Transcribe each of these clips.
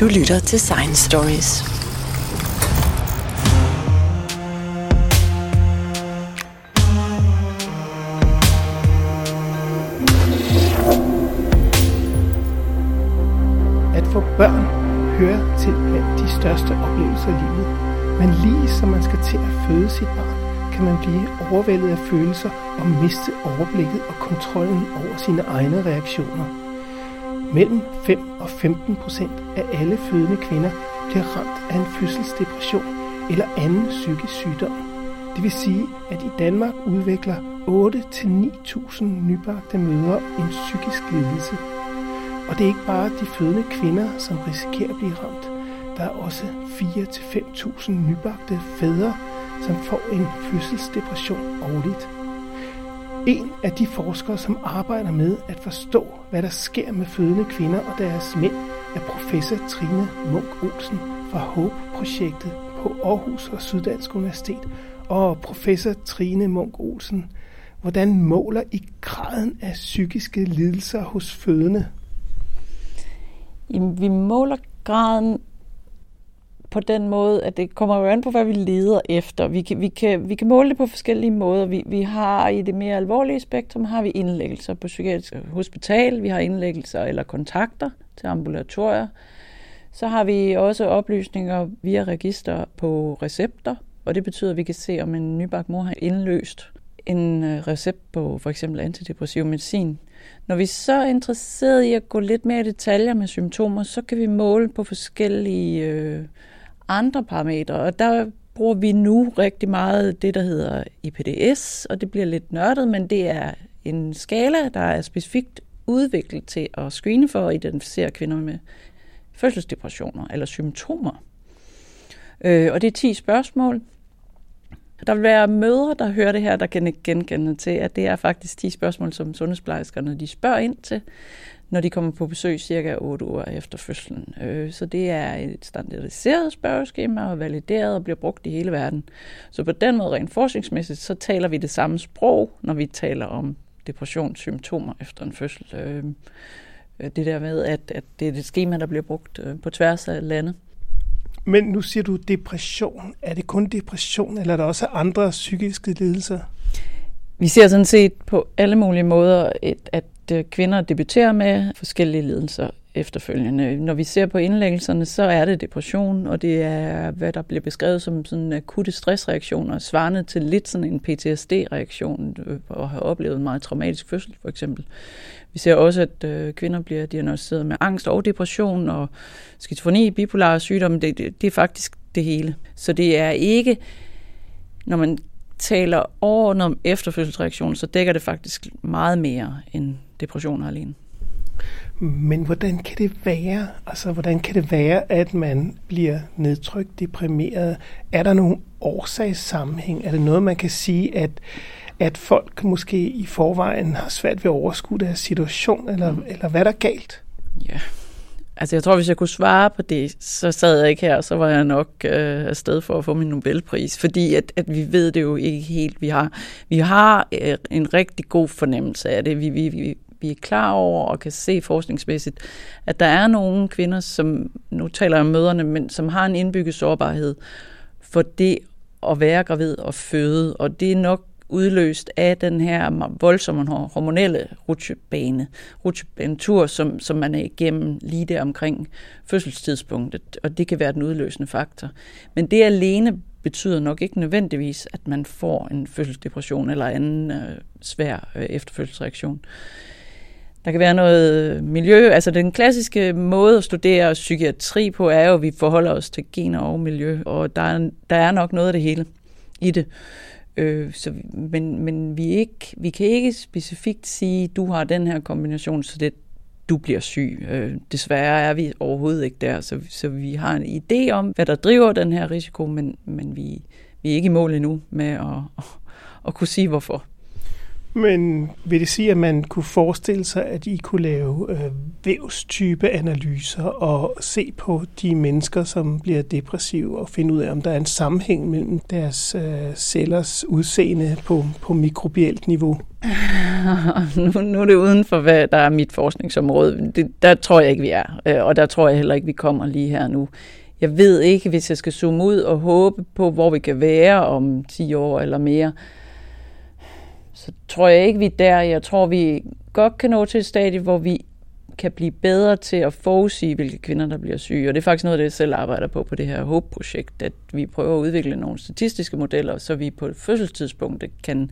Du lytter til Science Stories. At få børn hører til blandt de største oplevelser i livet. Men lige som man skal til at føde sit barn, kan man blive overvældet af følelser og miste overblikket og kontrollen over sine egne reaktioner. Mellem 5 og 15 procent af alle fødende kvinder bliver ramt af en fødselsdepression eller anden psykisk sygdom. Det vil sige, at i Danmark udvikler 8-9.000 nybagte mødre en psykisk lidelse. Og det er ikke bare de fødende kvinder, som risikerer at blive ramt. Der er også 4-5.000 nybagte fædre, som får en fødselsdepression årligt. En af de forskere, som arbejder med at forstå, hvad der sker med fødende kvinder og deres mænd, er professor Trine Munk Olsen fra HOPE-projektet på Aarhus og Syddansk Universitet. Og professor Trine Munk Olsen, hvordan måler I graden af psykiske lidelser hos fødende? Jamen, vi måler graden på den måde, at det kommer jo an på, hvad vi leder efter. Vi kan, vi kan, vi kan måle det på forskellige måder. Vi, vi har i det mere alvorlige spektrum, har vi indlæggelser på psykiatrisk hospital, vi har indlæggelser eller kontakter til ambulatorier. Så har vi også oplysninger via register på recepter, og det betyder, at vi kan se, om en nybagt mor har indløst en øh, recept på for eksempel antidepressiv medicin. Når vi så er interesseret i at gå lidt mere i detaljer med symptomer, så kan vi måle på forskellige øh, andre parametre, og der bruger vi nu rigtig meget det, der hedder IPDS, og det bliver lidt nørdet, men det er en skala, der er specifikt udviklet til at screene for og identificere kvinder med fødselsdepressioner eller symptomer. Øh, og det er 10 spørgsmål. Der vil være mødre, der hører det her, der kan genkende til, at det er faktisk 10 spørgsmål, som sundhedsplejerskerne de spørger ind til når de kommer på besøg cirka 8 uger efter fødslen. Øh, så det er et standardiseret spørgeskema og valideret og bliver brugt i hele verden. Så på den måde rent forskningsmæssigt, så taler vi det samme sprog, når vi taler om depressionssymptomer efter en fødsel. Øh, det der med, at, at det er et schema, der bliver brugt øh, på tværs af landet. Men nu siger du depression. Er det kun depression, eller er der også andre psykiske lidelser? Vi ser sådan set på alle mulige måder, at Øh, Øh, kvinder debuterer med forskellige lidelser efterfølgende. Når vi ser på indlæggelserne, så er det depression, og det er, hvad der bliver beskrevet som sådan akutte stressreaktioner, svarende til lidt sådan en PTSD-reaktion, øh, og har oplevet en meget traumatisk fødsel, for eksempel. Vi ser også, at øh, kvinder bliver diagnosticeret med angst og depression, og skizofreni, bipolar sygdom, det, det, det er faktisk det hele. Så det er ikke, når man taler overordnet om efterfødselsreaktion, så dækker det faktisk meget mere end depressioner alene. Men hvordan kan det være? Altså, hvordan kan det være, at man bliver nedtrykt, deprimeret? Er der nogen årsagssammenhæng? Er det noget, man kan sige, at, at folk måske i forvejen har svært ved at overskue deres situation, eller, mm. eller hvad der er galt? Ja, Altså jeg tror, hvis jeg kunne svare på det, så sad jeg ikke her, så var jeg nok øh, afsted for at få min Nobelpris, fordi at, at vi ved det jo ikke helt. Vi har, vi har øh, en rigtig god fornemmelse af det. Vi, vi, vi, vi er klar over og kan se forskningsmæssigt, at der er nogle kvinder, som, nu taler jeg om møderne, men som har en indbygget sårbarhed for det at være gravid og føde, og det er nok udløst af den her voldsomme hormonelle rutsjebane, rutsjebanetur, som, som man er igennem lige der omkring fødselstidspunktet, og det kan være den udløsende faktor. Men det alene betyder nok ikke nødvendigvis, at man får en fødselsdepression eller anden øh, svær øh, efterfødselsreaktion. Der kan være noget øh, miljø. Altså den klassiske måde at studere psykiatri på er jo, at vi forholder os til gener og miljø, og der er, der er nok noget af det hele i det. Øh, så, men men vi, ikke, vi kan ikke specifikt sige, du har den her kombination, så det, du bliver syg. Øh, desværre er vi overhovedet ikke der, så, så vi har en idé om, hvad der driver den her risiko, men, men vi, vi er ikke i mål endnu med at, at, at kunne sige, hvorfor. Men vil det sige, at man kunne forestille sig, at I kunne lave øh, vævstype analyser og se på de mennesker, som bliver depressive, og finde ud af, om der er en sammenhæng mellem deres øh, cellers udseende på, på mikrobielt niveau? nu, nu er det uden for, hvad der er mit forskningsområde. Det, der tror jeg ikke, vi er. Øh, og der tror jeg heller ikke, vi kommer lige her nu. Jeg ved ikke, hvis jeg skal zoome ud og håbe på, hvor vi kan være om 10 år eller mere, så tror jeg ikke, vi er der. Jeg tror, vi godt kan nå til et stadie, hvor vi kan blive bedre til at forudsige, hvilke kvinder, der bliver syge. Og det er faktisk noget det, jeg selv arbejder på på det her HOPE-projekt, at vi prøver at udvikle nogle statistiske modeller, så vi på fødselstidspunktet kan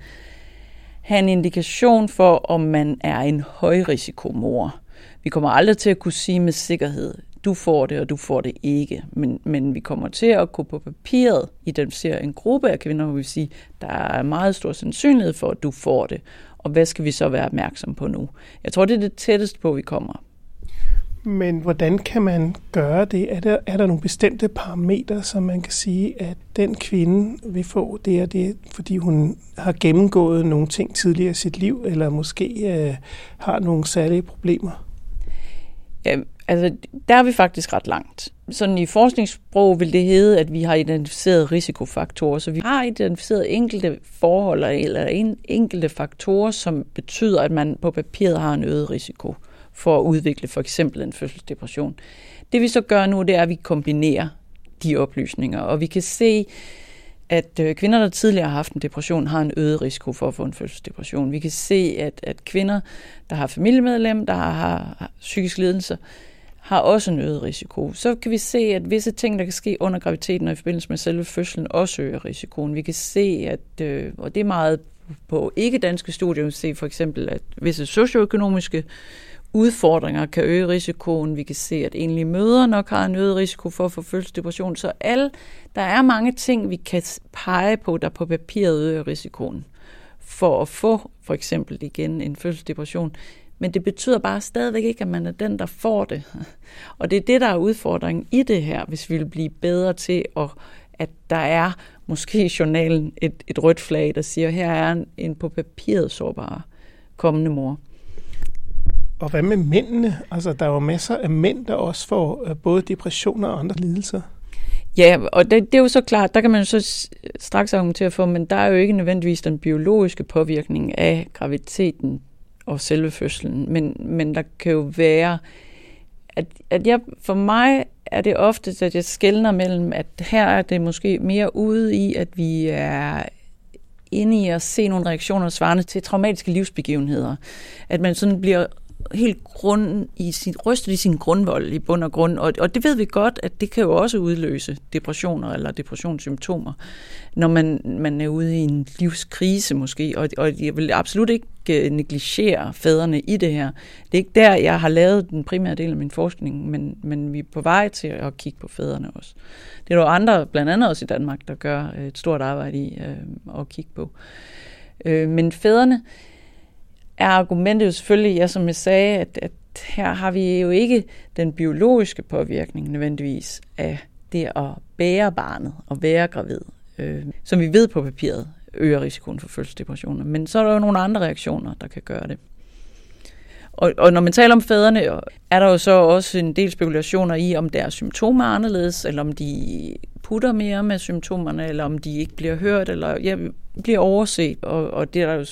have en indikation for, om man er en højrisikomor. Vi kommer aldrig til at kunne sige med sikkerhed, du får det, og du får det ikke. Men, men vi kommer til at kunne på papiret identificere en gruppe af kvinder, hvor vi siger, der er meget stor sandsynlighed for, at du får det. Og hvad skal vi så være opmærksom på nu? Jeg tror, det er det tætteste på, vi kommer. Men hvordan kan man gøre det? Er der, er der nogle bestemte parametre, som man kan sige, at den kvinde vil få det og det, fordi hun har gennemgået nogle ting tidligere i sit liv, eller måske øh, har nogle særlige problemer? Ja, altså, der er vi faktisk ret langt. Sådan i forskningssprog vil det hedde, at vi har identificeret risikofaktorer. Så vi har identificeret enkelte forhold eller en, enkelte faktorer, som betyder, at man på papiret har en øget risiko for at udvikle for eksempel en fødselsdepression. Det vi så gør nu, det er, at vi kombinerer de oplysninger, og vi kan se, at øh, kvinder, der tidligere har haft en depression, har en øget risiko for at få en fødselsdepression. Vi kan se, at, at kvinder, der har familiemedlem, der har, har psykisk lidelse, har også en øget risiko. Så kan vi se, at visse ting, der kan ske under graviditeten og i forbindelse med selve fødslen, også øger risikoen. Vi kan se, at, øh, og det er meget på ikke-danske studier, vi kan se for eksempel, at visse socioøkonomiske udfordringer kan øge risikoen. Vi kan se, at enlige møder nok har en øget risiko for at få fødselsdepression. Så alle, der er mange ting, vi kan pege på, der på papiret øger risikoen for at få for eksempel igen en fødselsdepression. Men det betyder bare stadigvæk ikke, at man er den, der får det. Og det er det, der er udfordringen i det her, hvis vi vil blive bedre til, at, at der er måske i journalen et, et rødt flag, der siger, her er en, en på papiret sårbar kommende mor. Og hvad med mændene? Altså, der er jo masser af mænd, der også får øh, både depressioner og andre lidelser. Ja, og det, det er jo så klart, der kan man så straks argumentere for, men der er jo ikke nødvendigvis den biologiske påvirkning af graviditeten og selve fødslen, men, men der kan jo være, at, at jeg, for mig er det ofte, at jeg skældner mellem, at her er det måske mere ude i, at vi er inde i at se nogle reaktioner svarende til traumatiske livsbegivenheder. At man sådan bliver helt grund i sin, rystet i sin grundvold i bund og grund. Og, og det ved vi godt, at det kan jo også udløse depressioner eller depressionssymptomer, når man, man er ude i en livskrise måske. Og, og jeg vil absolut ikke øh, negligere fædrene i det her. Det er ikke der, jeg har lavet den primære del af min forskning, men, men vi er på vej til at kigge på fædrene også. Det er der andre, blandt andet også i Danmark, der gør øh, et stort arbejde i øh, at kigge på. Øh, men fædrene, er argumentet jo selvfølgelig, ja, som jeg sagde, at, at her har vi jo ikke den biologiske påvirkning nødvendigvis af det at bære barnet og være gravid, øh, som vi ved på papiret øger risikoen for fødselsdepressioner. Men så er der jo nogle andre reaktioner, der kan gøre det. Og, og når man taler om fædrene, er der jo så også en del spekulationer i, om deres symptomer er anderledes, eller om de putter mere med symptomerne, eller om de ikke bliver hørt, eller ja, bliver overset. Og, og det er der jo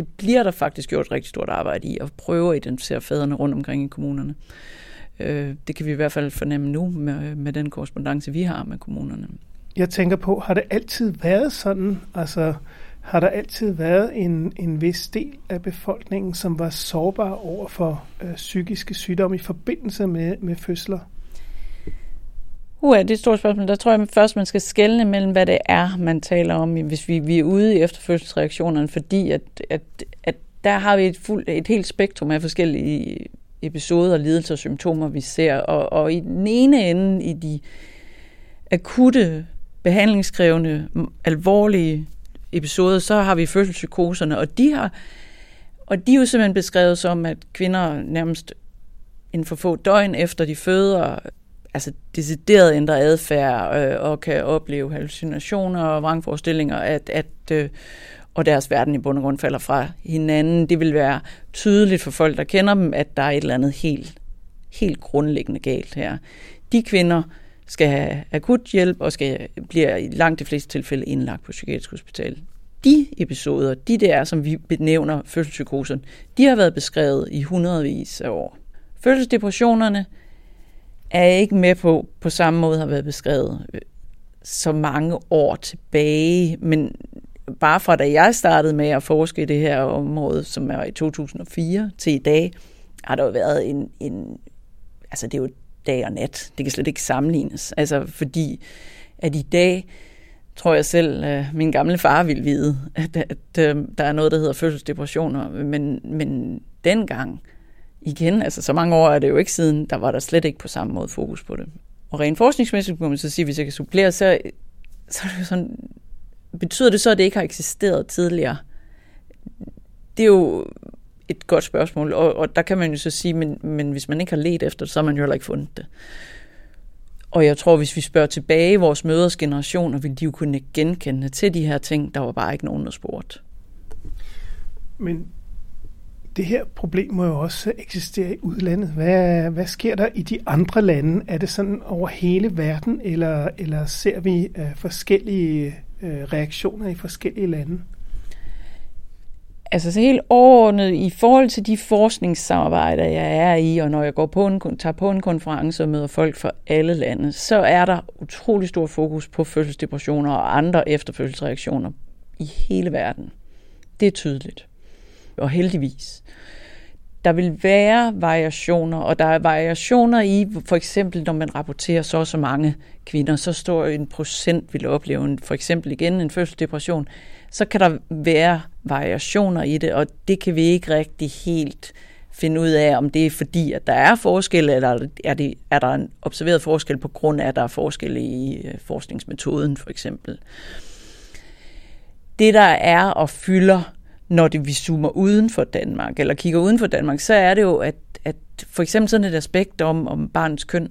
det bliver der faktisk gjort et rigtig stort arbejde i at prøve at identificere fædrene rundt omkring i kommunerne. Øh, det kan vi i hvert fald fornemme nu med, med den korrespondence, vi har med kommunerne. Jeg tænker på, har det altid været sådan? Altså, har der altid været en, en vis del af befolkningen, som var sårbar over for øh, psykiske sygdomme i forbindelse med, med fødsler? Uh, det er et stort spørgsmål. Der tror jeg først, man skal skelne mellem, hvad det er, man taler om, hvis vi, vi er ude i efterfødselsreaktionerne, fordi at, at, at der har vi et, fuld, et helt spektrum af forskellige episoder, lidelser og symptomer, vi ser. Og, og i den ene ende, i de akutte, behandlingskrævende, alvorlige episoder, så har vi fødselspsykoserne, og de har og de er jo simpelthen beskrevet som, at kvinder nærmest inden for få døgn efter de føder altså decideret ændre adfærd øh, og kan opleve hallucinationer og vrangforestillinger, at, at, øh, og deres verden i bund og grund falder fra hinanden. Det vil være tydeligt for folk, der kender dem, at der er et eller andet helt, helt grundlæggende galt her. De kvinder skal have akut hjælp og skal bliver i langt de fleste tilfælde indlagt på psykiatrisk hospital. De episoder, de der, som vi benævner fødselspsykosen, de har været beskrevet i hundredvis af år. Fødselsdepressionerne er ikke med på, på samme måde har været beskrevet øh, så mange år tilbage, men bare fra da jeg startede med at forske i det her område, som er i 2004 til i dag, har der jo været en, en altså det er jo dag og nat. Det kan slet ikke sammenlignes. Altså fordi, at i dag, tror jeg selv, øh, min gamle far ville vide, at, at, at øh, der er noget, der hedder fødselsdepressioner. Men, men dengang, igen, altså så mange år er det jo ikke siden, der var der slet ikke på samme måde fokus på det. Og rent forskningsmæssigt må man så sige, hvis jeg kan supplere, så, så er det jo sådan, betyder det så, at det ikke har eksisteret tidligere? Det er jo et godt spørgsmål, og, og der kan man jo så sige, men, men hvis man ikke har let efter det, så har man jo heller ikke fundet det. Og jeg tror, hvis vi spørger tilbage vores mødres generationer, vil de jo kunne genkende til de her ting. Der var bare ikke nogen, der spurgte. Men det her problem må jo også eksistere i udlandet. Hvad, hvad sker der i de andre lande? Er det sådan over hele verden, eller, eller ser vi øh, forskellige øh, reaktioner i forskellige lande? Altså så helt overordnet i forhold til de forskningssamarbejder, jeg er i, og når jeg går på en, tager på en konference og møder folk fra alle lande, så er der utrolig stor fokus på fødselsdepressioner og andre efterfødselsreaktioner i hele verden. Det er tydeligt. Og heldigvis. Der vil være variationer, og der er variationer i, for eksempel når man rapporterer så så mange kvinder, så står en procent vil opleve en, for eksempel igen en fødselsdepression så kan der være variationer i det, og det kan vi ikke rigtig helt finde ud af, om det er fordi, at der er forskel, eller er, det, er der en observeret forskel på grund af, at der er forskel i øh, forskningsmetoden, for eksempel. Det, der er og fylder, når det, vi zoomer uden for Danmark, eller kigger uden for Danmark, så er det jo, at, at for eksempel sådan et aspekt om, om barnets køn,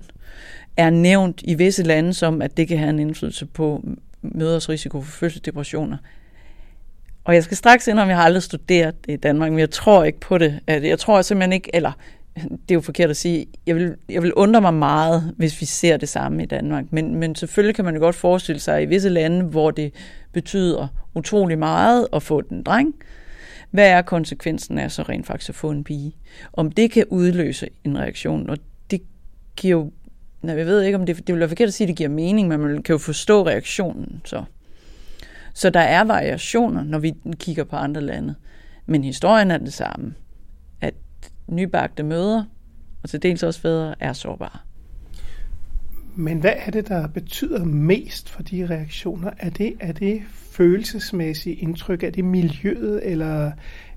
er nævnt i visse lande som, at det kan have en indflydelse på mødres risiko for fødselsdepressioner. Og jeg skal straks ind, om jeg har aldrig studeret det i Danmark, men jeg tror ikke på det. Jeg tror simpelthen ikke, eller det er jo forkert at sige, jeg vil, jeg vil undre mig meget, hvis vi ser det samme i Danmark. Men, men selvfølgelig kan man jo godt forestille sig, at i visse lande, hvor det betyder utrolig meget at få den dreng, hvad er konsekvensen af så rent faktisk at få en pige? Om det kan udløse en reaktion, og det giver jo, nej, jeg ved ikke, om det, det vil være forkert at sige, at det giver mening, men man kan jo forstå reaktionen, så. Så der er variationer, når vi kigger på andre lande. Men historien er det samme. At nybagte møder, og til dels også fædre, er sårbare. Men hvad er det, der betyder mest for de reaktioner? Er det, er det følelsesmæssige indtryk? Er det miljøet, eller,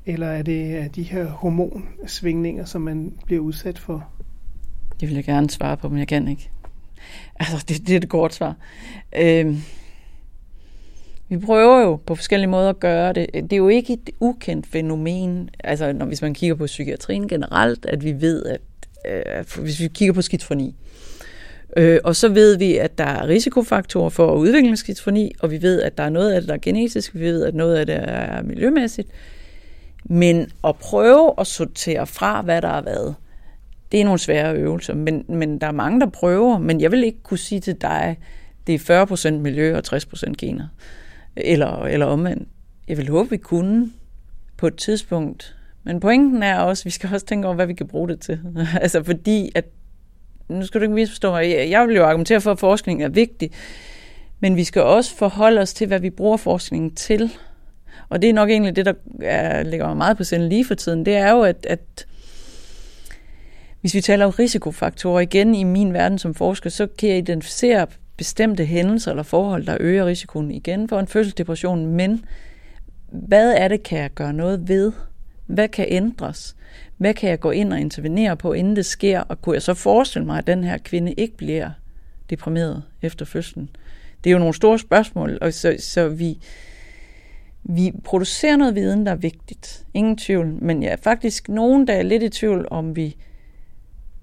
eller er det de her hormonsvingninger, som man bliver udsat for? Det vil jeg gerne svare på, men jeg kan ikke. Altså, det, det er et godt svar. Øh, vi prøver jo på forskellige måder at gøre det. Det er jo ikke et ukendt fænomen, altså når, hvis man kigger på psykiatrien generelt, at vi ved, at øh, hvis vi kigger på skizofreni, øh, og så ved vi, at der er risikofaktorer for at udvikle skizofreni, og vi ved, at der er noget af det, der er genetisk, vi ved, at noget af det er miljømæssigt. Men at prøve at sortere fra, hvad der har været, det er nogle svære øvelser, men, men der er mange, der prøver, men jeg vil ikke kunne sige til dig, det er 40% miljø og 60% gener. Eller, eller omvendt. Jeg vil håbe, vi kunne på et tidspunkt. Men pointen er også, at vi skal også tænke over, hvad vi kan bruge det til. altså fordi, at nu skal du ikke misforstå mig, jeg vil jo argumentere for, at forskning er vigtig, men vi skal også forholde os til, hvad vi bruger forskningen til. Og det er nok egentlig det, der er, ligger mig meget på sinde lige for tiden. Det er jo, at, at hvis vi taler om risikofaktorer igen i min verden som forsker, så kan jeg identificere bestemte hændelser eller forhold, der øger risikoen igen for en fødselsdepression, men hvad er det, kan jeg gøre noget ved? Hvad kan ændres? Hvad kan jeg gå ind og intervenere på, inden det sker? Og kunne jeg så forestille mig, at den her kvinde ikke bliver deprimeret efter fødslen? Det er jo nogle store spørgsmål, og så, så vi, vi producerer noget viden, der er vigtigt. Ingen tvivl. Men jeg er faktisk nogen, der er lidt i tvivl, om vi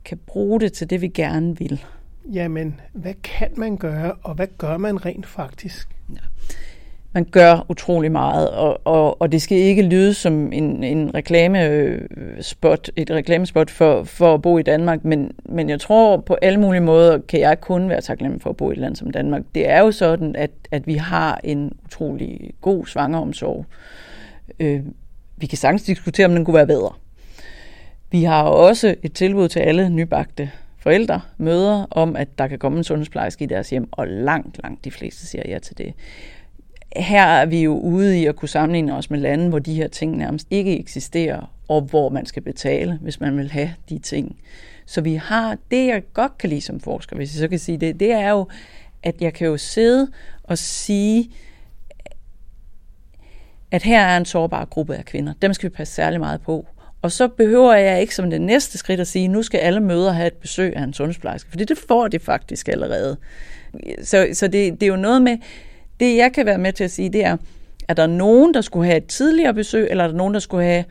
kan bruge det til det, vi gerne vil jamen, hvad kan man gøre, og hvad gør man rent faktisk? Ja man gør utrolig meget, og, og, og det skal ikke lyde som en, en reklamespot, øh, et reklamespot for, for at bo i Danmark, men, men jeg tror på alle mulige måder kan jeg kun være taknemmelig for at bo i et land som Danmark. Det er jo sådan, at, at vi har en utrolig god svangeromsorg. Øh, vi kan sagtens diskutere, om den kunne være bedre. Vi har også et tilbud til alle nybagte forældre, møder, om at der kan komme en sundhedsplejerske i deres hjem, og langt, langt de fleste siger ja til det her er vi jo ude i at kunne sammenligne os med lande, hvor de her ting nærmest ikke eksisterer, og hvor man skal betale, hvis man vil have de ting. Så vi har, det jeg godt kan lide som forsker, hvis jeg så kan sige det, det er jo, at jeg kan jo sidde og sige, at her er en sårbar gruppe af kvinder. Dem skal vi passe særlig meget på. Og så behøver jeg ikke som det næste skridt at sige, nu skal alle møder have et besøg af en sundhedsplejerske, for det får de faktisk allerede. Så, så det, det er jo noget med, det jeg kan være med til at sige, det er, er der nogen, der skulle have et tidligere besøg, eller er der nogen, der skulle have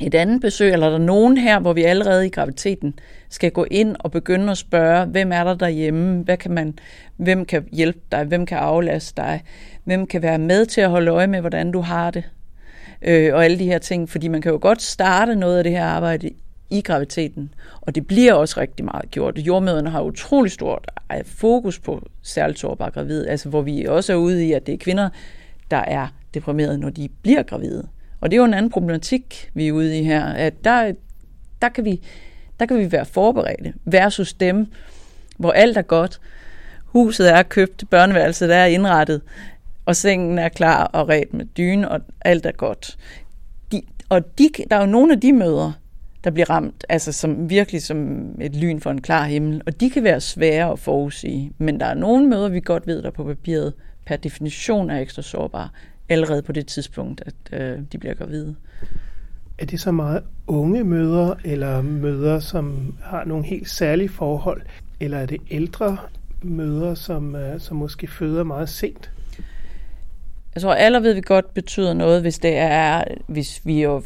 et andet besøg, eller er der nogen her, hvor vi allerede i graviteten skal gå ind og begynde at spørge, hvem er der derhjemme, hvad kan man, hvem kan hjælpe dig, hvem kan aflaste dig, hvem kan være med til at holde øje med, hvordan du har det, øh, og alle de her ting, fordi man kan jo godt starte noget af det her arbejde i graviditeten. Og det bliver også rigtig meget gjort. Jordmøderne har utrolig stort fokus på særligt sårbare gravide, altså hvor vi også er ude i, at det er kvinder, der er deprimerede, når de bliver gravide. Og det er jo en anden problematik, vi er ude i her, at der, der, kan, vi, der kan vi være forberedte versus dem, hvor alt er godt, huset er købt, børneværelset er indrettet, og sengen er klar og ret med dyne, og alt er godt. De, og de, der er jo nogle af de møder, der bliver ramt, altså som virkelig som et lyn for en klar himmel. Og de kan være svære at forudsige, men der er nogle møder, vi godt ved, der på papiret per definition er ekstra sårbare, allerede på det tidspunkt, at øh, de bliver gravide. Er det så meget unge møder, eller møder, som har nogle helt særlige forhold, eller er det ældre møder, som, øh, som måske føder meget sent? Jeg tror, alle ved vi godt betyder noget, hvis det er, hvis vi jo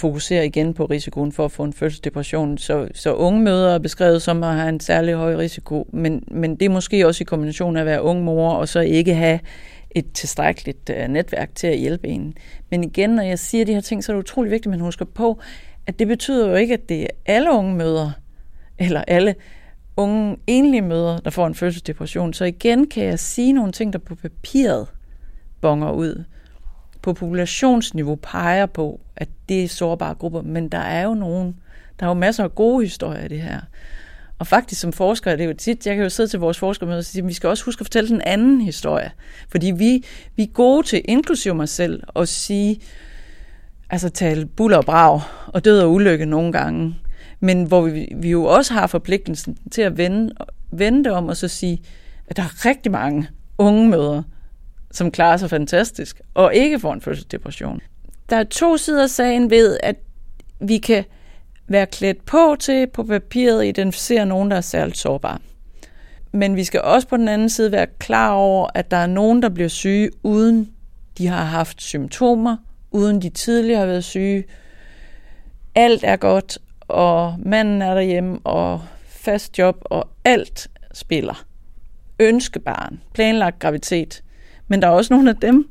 fokuserer igen på risikoen for at få en fødselsdepression. Så, så unge mødre er beskrevet som at have en særlig høj risiko, men, men det er måske også i kombination af at være ung mor og så ikke have et tilstrækkeligt øh, netværk til at hjælpe en. Men igen, når jeg siger de her ting, så er det utrolig vigtigt, at man husker på, at det betyder jo ikke, at det er alle unge mødre, eller alle unge enlige mødre, der får en fødselsdepression. Så igen kan jeg sige nogle ting, der på papiret bonger ud på populationsniveau peger på, at det er sårbare grupper, men der er jo nogen, der er jo masser af gode historier i det her. Og faktisk som forsker, det er jo tit, jeg kan jo sidde til vores forskermøde og sige, at vi skal også huske at fortælle den anden historie. Fordi vi, vi er gode til, inklusive mig selv, at sige, altså tale buller og brag, og død og ulykke nogle gange. Men hvor vi, vi jo også har forpligtelsen til at vende, vende det om og så sige, at der er rigtig mange unge møder, som klarer sig fantastisk, og ikke får en fødselsdepression. Der er to sider af sagen ved, at vi kan være klædt på til på papiret at identificere nogen, der er særligt sårbare. Men vi skal også på den anden side være klar over, at der er nogen, der bliver syge, uden de har haft symptomer, uden de tidligere har været syge. Alt er godt, og manden er derhjemme, og fast job, og alt spiller. Ønskebarn, planlagt graviditet. Men der er også nogle af dem,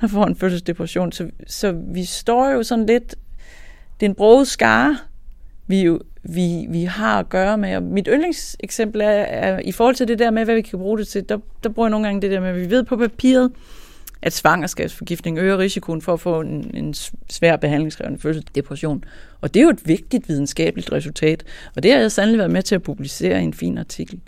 der får en fødselsdepression. Så, så vi står jo sådan lidt... Det er en broget skare, vi, jo, vi, vi har at gøre med. Og mit yndlingseksempel er, er, i forhold til det der med, hvad vi kan bruge det til, der, der bruger jeg nogle gange det der med, at vi ved på papiret, at svangerskabsforgiftning øger risikoen for at få en, en svær behandlingskrævende fødselsdepression. Og det er jo et vigtigt videnskabeligt resultat, og det har jeg sandelig været med til at publicere i en fin artikel.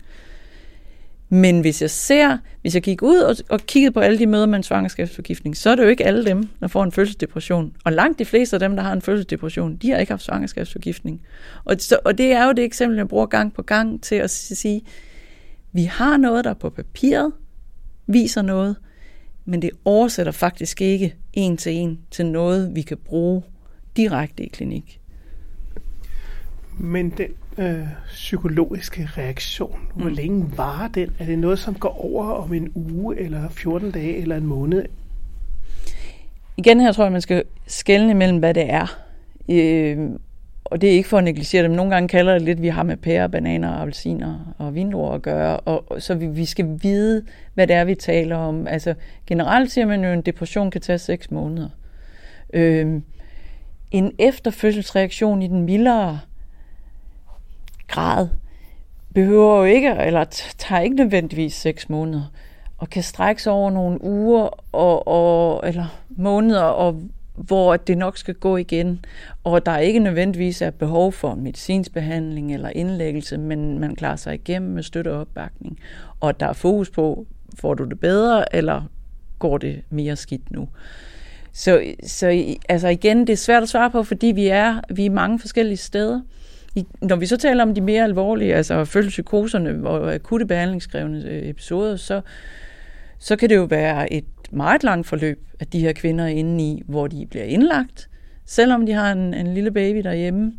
Men hvis jeg ser, hvis jeg gik ud og, og kiggede på alle de møder med en svangerskabsforgiftning, så er det jo ikke alle dem, der får en fødselsdepression. Og langt de fleste af dem, der har en fødselsdepression, de har ikke haft svangerskabsforgiftning. Og, så, og det er jo det eksempel, jeg bruger gang på gang til at sige, vi har noget, der på papiret viser noget, men det oversætter faktisk ikke en til en til noget, vi kan bruge direkte i klinik. Men den øh, psykologiske reaktion, hvor mm. længe varer den? Er det noget, som går over om en uge, eller 14 dage, eller en måned? Igen her tror jeg, man skal skelne mellem, hvad det er. Øh, og det er ikke for at negligere dem. Nogle gange kalder det lidt, at vi har med pærer, bananer, appelsiner og vindruer at gøre, og, og så vi, vi skal vide, hvad det er, vi taler om. Altså generelt siger man jo, at en depression kan tage seks måneder. Øh, en efterfødselsreaktion i den mildere grad behøver jo ikke, eller tager ikke nødvendigvis seks måneder, og kan strække sig over nogle uger og, og, eller måneder, og hvor det nok skal gå igen, og der ikke nødvendigvis er behov for medicinsk behandling eller indlæggelse, men man klarer sig igennem med støtte og opbakning, og der er fokus på, får du det bedre, eller går det mere skidt nu. Så, så altså igen, det er svært at svare på, fordi vi er, vi er mange forskellige steder. I, når vi så taler om de mere alvorlige, altså fødselspsykoserne og akutte behandlingskrævende øh, episoder, så, så kan det jo være et meget langt forløb, at de her kvinder er inde i, hvor de bliver indlagt, selvom de har en, en lille baby derhjemme,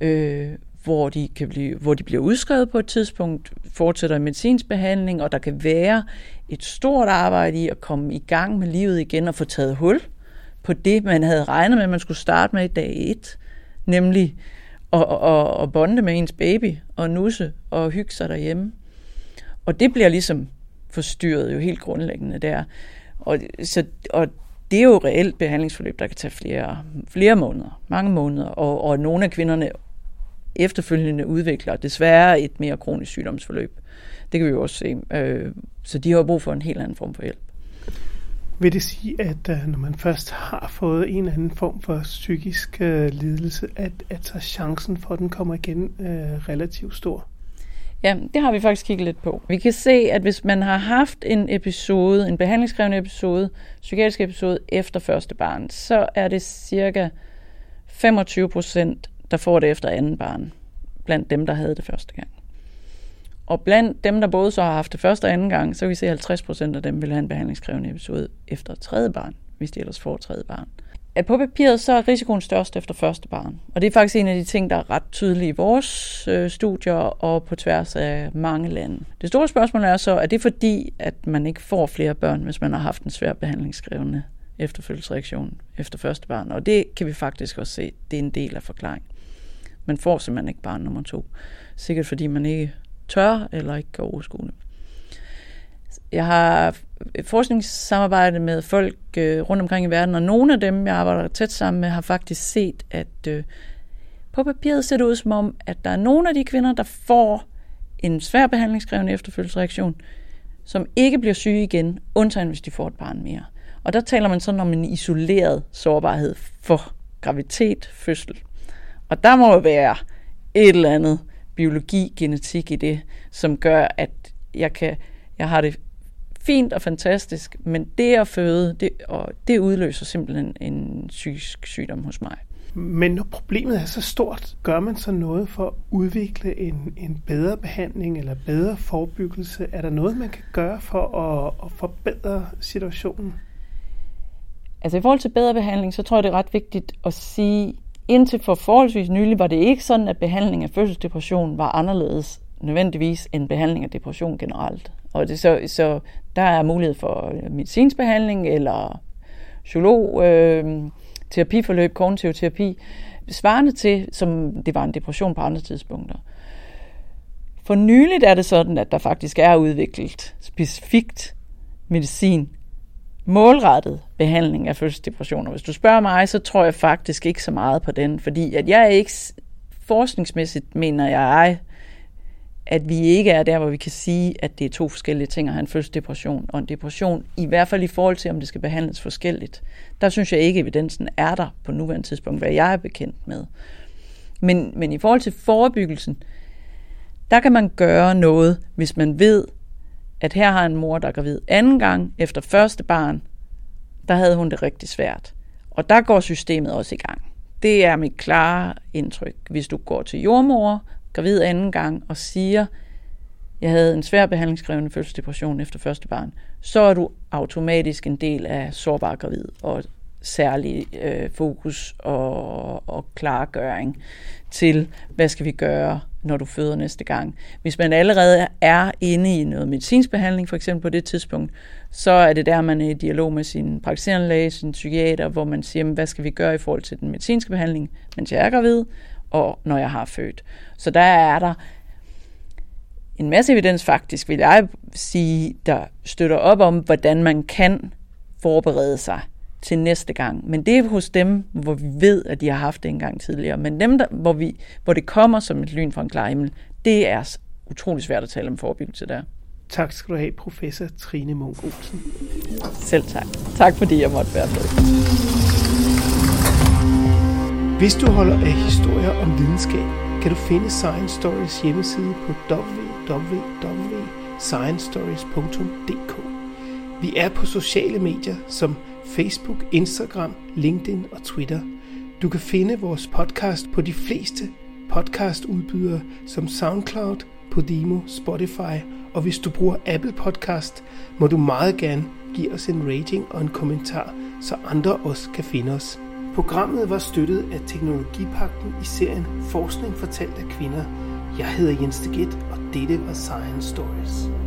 øh, hvor, de kan blive, hvor de bliver udskrevet på et tidspunkt, fortsætter medicinsk behandling, og der kan være et stort arbejde i at komme i gang med livet igen og få taget hul på det, man havde regnet med, at man skulle starte med i dag et, nemlig og, og, og bonde med ens baby og nusse og hygge sig derhjemme. Og det bliver ligesom forstyrret jo helt grundlæggende der. Og, så, og det er jo reelt behandlingsforløb, der kan tage flere, flere måneder, mange måneder, og, og nogle af kvinderne efterfølgende udvikler desværre et mere kronisk sygdomsforløb. Det kan vi jo også se. Øh, så de har brug for en helt anden form for hjælp. Vil det sige, at øh, når man først har fået en eller anden form for psykisk øh, lidelse, at, at så chancen for, at den kommer igen øh, relativt stor? Ja, det har vi faktisk kigget lidt på. Vi kan se, at hvis man har haft en episode, en behandlingskrævende episode, psykiatrisk episode efter første barn, så er det cirka 25 procent, der får det efter anden barn, blandt dem, der havde det første gang. Og blandt dem, der både så har haft det første og anden gang, så kan vi se, at 50 procent af dem vil have en behandlingskrævende episode efter tredje barn, hvis de ellers får tredje barn at på papiret så er risikoen størst efter første barn. Og det er faktisk en af de ting, der er ret tydelige i vores øh, studier og på tværs af mange lande. Det store spørgsmål er så, er det fordi, at man ikke får flere børn, hvis man har haft en svær behandlingskrævende efterfølgelsesreaktion efter første barn? Og det kan vi faktisk også se, det er en del af forklaringen. Man får simpelthen ikke barn nummer to. Sikkert fordi man ikke tør eller ikke kan overskue det. Jeg har forskningssamarbejde med folk øh, rundt omkring i verden, og nogle af dem, jeg arbejder tæt sammen med, har faktisk set, at øh, på papiret ser det ud som om, at der er nogle af de kvinder, der får en svær behandlingskrævende efterfølgelsesreaktion, som ikke bliver syge igen, undtagen hvis de får et barn mere. Og der taler man sådan om en isoleret sårbarhed for graviditet, fødsel. Og der må jo være et eller andet biologi, genetik i det, som gør, at jeg kan jeg har det fint og fantastisk, men det at føde, det, og det udløser simpelthen en psykisk sygdom hos mig. Men når problemet er så stort, gør man så noget for at udvikle en, en bedre behandling eller bedre forebyggelse? Er der noget, man kan gøre for at, at forbedre situationen? Altså i forhold til bedre behandling, så tror jeg, det er ret vigtigt at sige, indtil for forholdsvis nylig var det ikke sådan, at behandling af fødselsdepression var anderledes nødvendigvis end behandling af depression generelt. Og det, så, så der er mulighed for øh, medicinsk behandling eller psykolog, øh, terapiforløb, kognitiv terapi, svarende til, som det var en depression på andre tidspunkter. For nyligt er det sådan, at der faktisk er udviklet specifikt medicin, målrettet behandling af fødselsdepressioner. Hvis du spørger mig, så tror jeg faktisk ikke så meget på den, fordi at jeg er ikke forskningsmæssigt, mener jeg, at vi ikke er der, hvor vi kan sige, at det er to forskellige ting at have en fødselsdepression og en depression, i hvert fald i forhold til, om det skal behandles forskelligt. Der synes jeg ikke, at evidensen er der på nuværende tidspunkt, hvad jeg er bekendt med. Men, men i forhold til forebyggelsen, der kan man gøre noget, hvis man ved, at her har en mor, der er gravid anden gang efter første barn, der havde hun det rigtig svært. Og der går systemet også i gang. Det er mit klare indtryk. Hvis du går til jordmor gravid anden gang og siger, jeg havde en svær behandlingskrævende fødselsdepression efter første barn, så er du automatisk en del af sårbar gravid og særlig øh, fokus og, og klargøring til, hvad skal vi gøre, når du føder næste gang. Hvis man allerede er inde i noget medicinsk behandling, for eksempel på det tidspunkt, så er det der, man er i dialog med sin praktiserende læge, sin psykiater, hvor man siger, hvad skal vi gøre i forhold til den medicinske behandling, mens jeg er gravid, og når jeg har født. Så der er der en masse evidens faktisk, vil jeg sige, der støtter op om, hvordan man kan forberede sig til næste gang. Men det er hos dem, hvor vi ved, at de har haft det en gang tidligere. Men dem, der, hvor, vi, hvor det kommer som et lyn fra en klar himmel, det er utrolig svært at tale om forebyggelse der. Tak skal du have, professor Trine Munk Olsen. Selv tak. Tak fordi jeg måtte være med. Hvis du holder af historier om videnskab, kan du finde Science Stories hjemmeside på www.sciencestories.dk. Vi er på sociale medier som Facebook, Instagram, LinkedIn og Twitter. Du kan finde vores podcast på de fleste podcastudbydere som SoundCloud, Podimo, Spotify, og hvis du bruger Apple Podcast, må du meget gerne give os en rating og en kommentar, så andre også kan finde os. Programmet var støttet af Teknologipakten i serien Forskning fortalt af kvinder. Jeg hedder Jens Deget, og dette var Science Stories.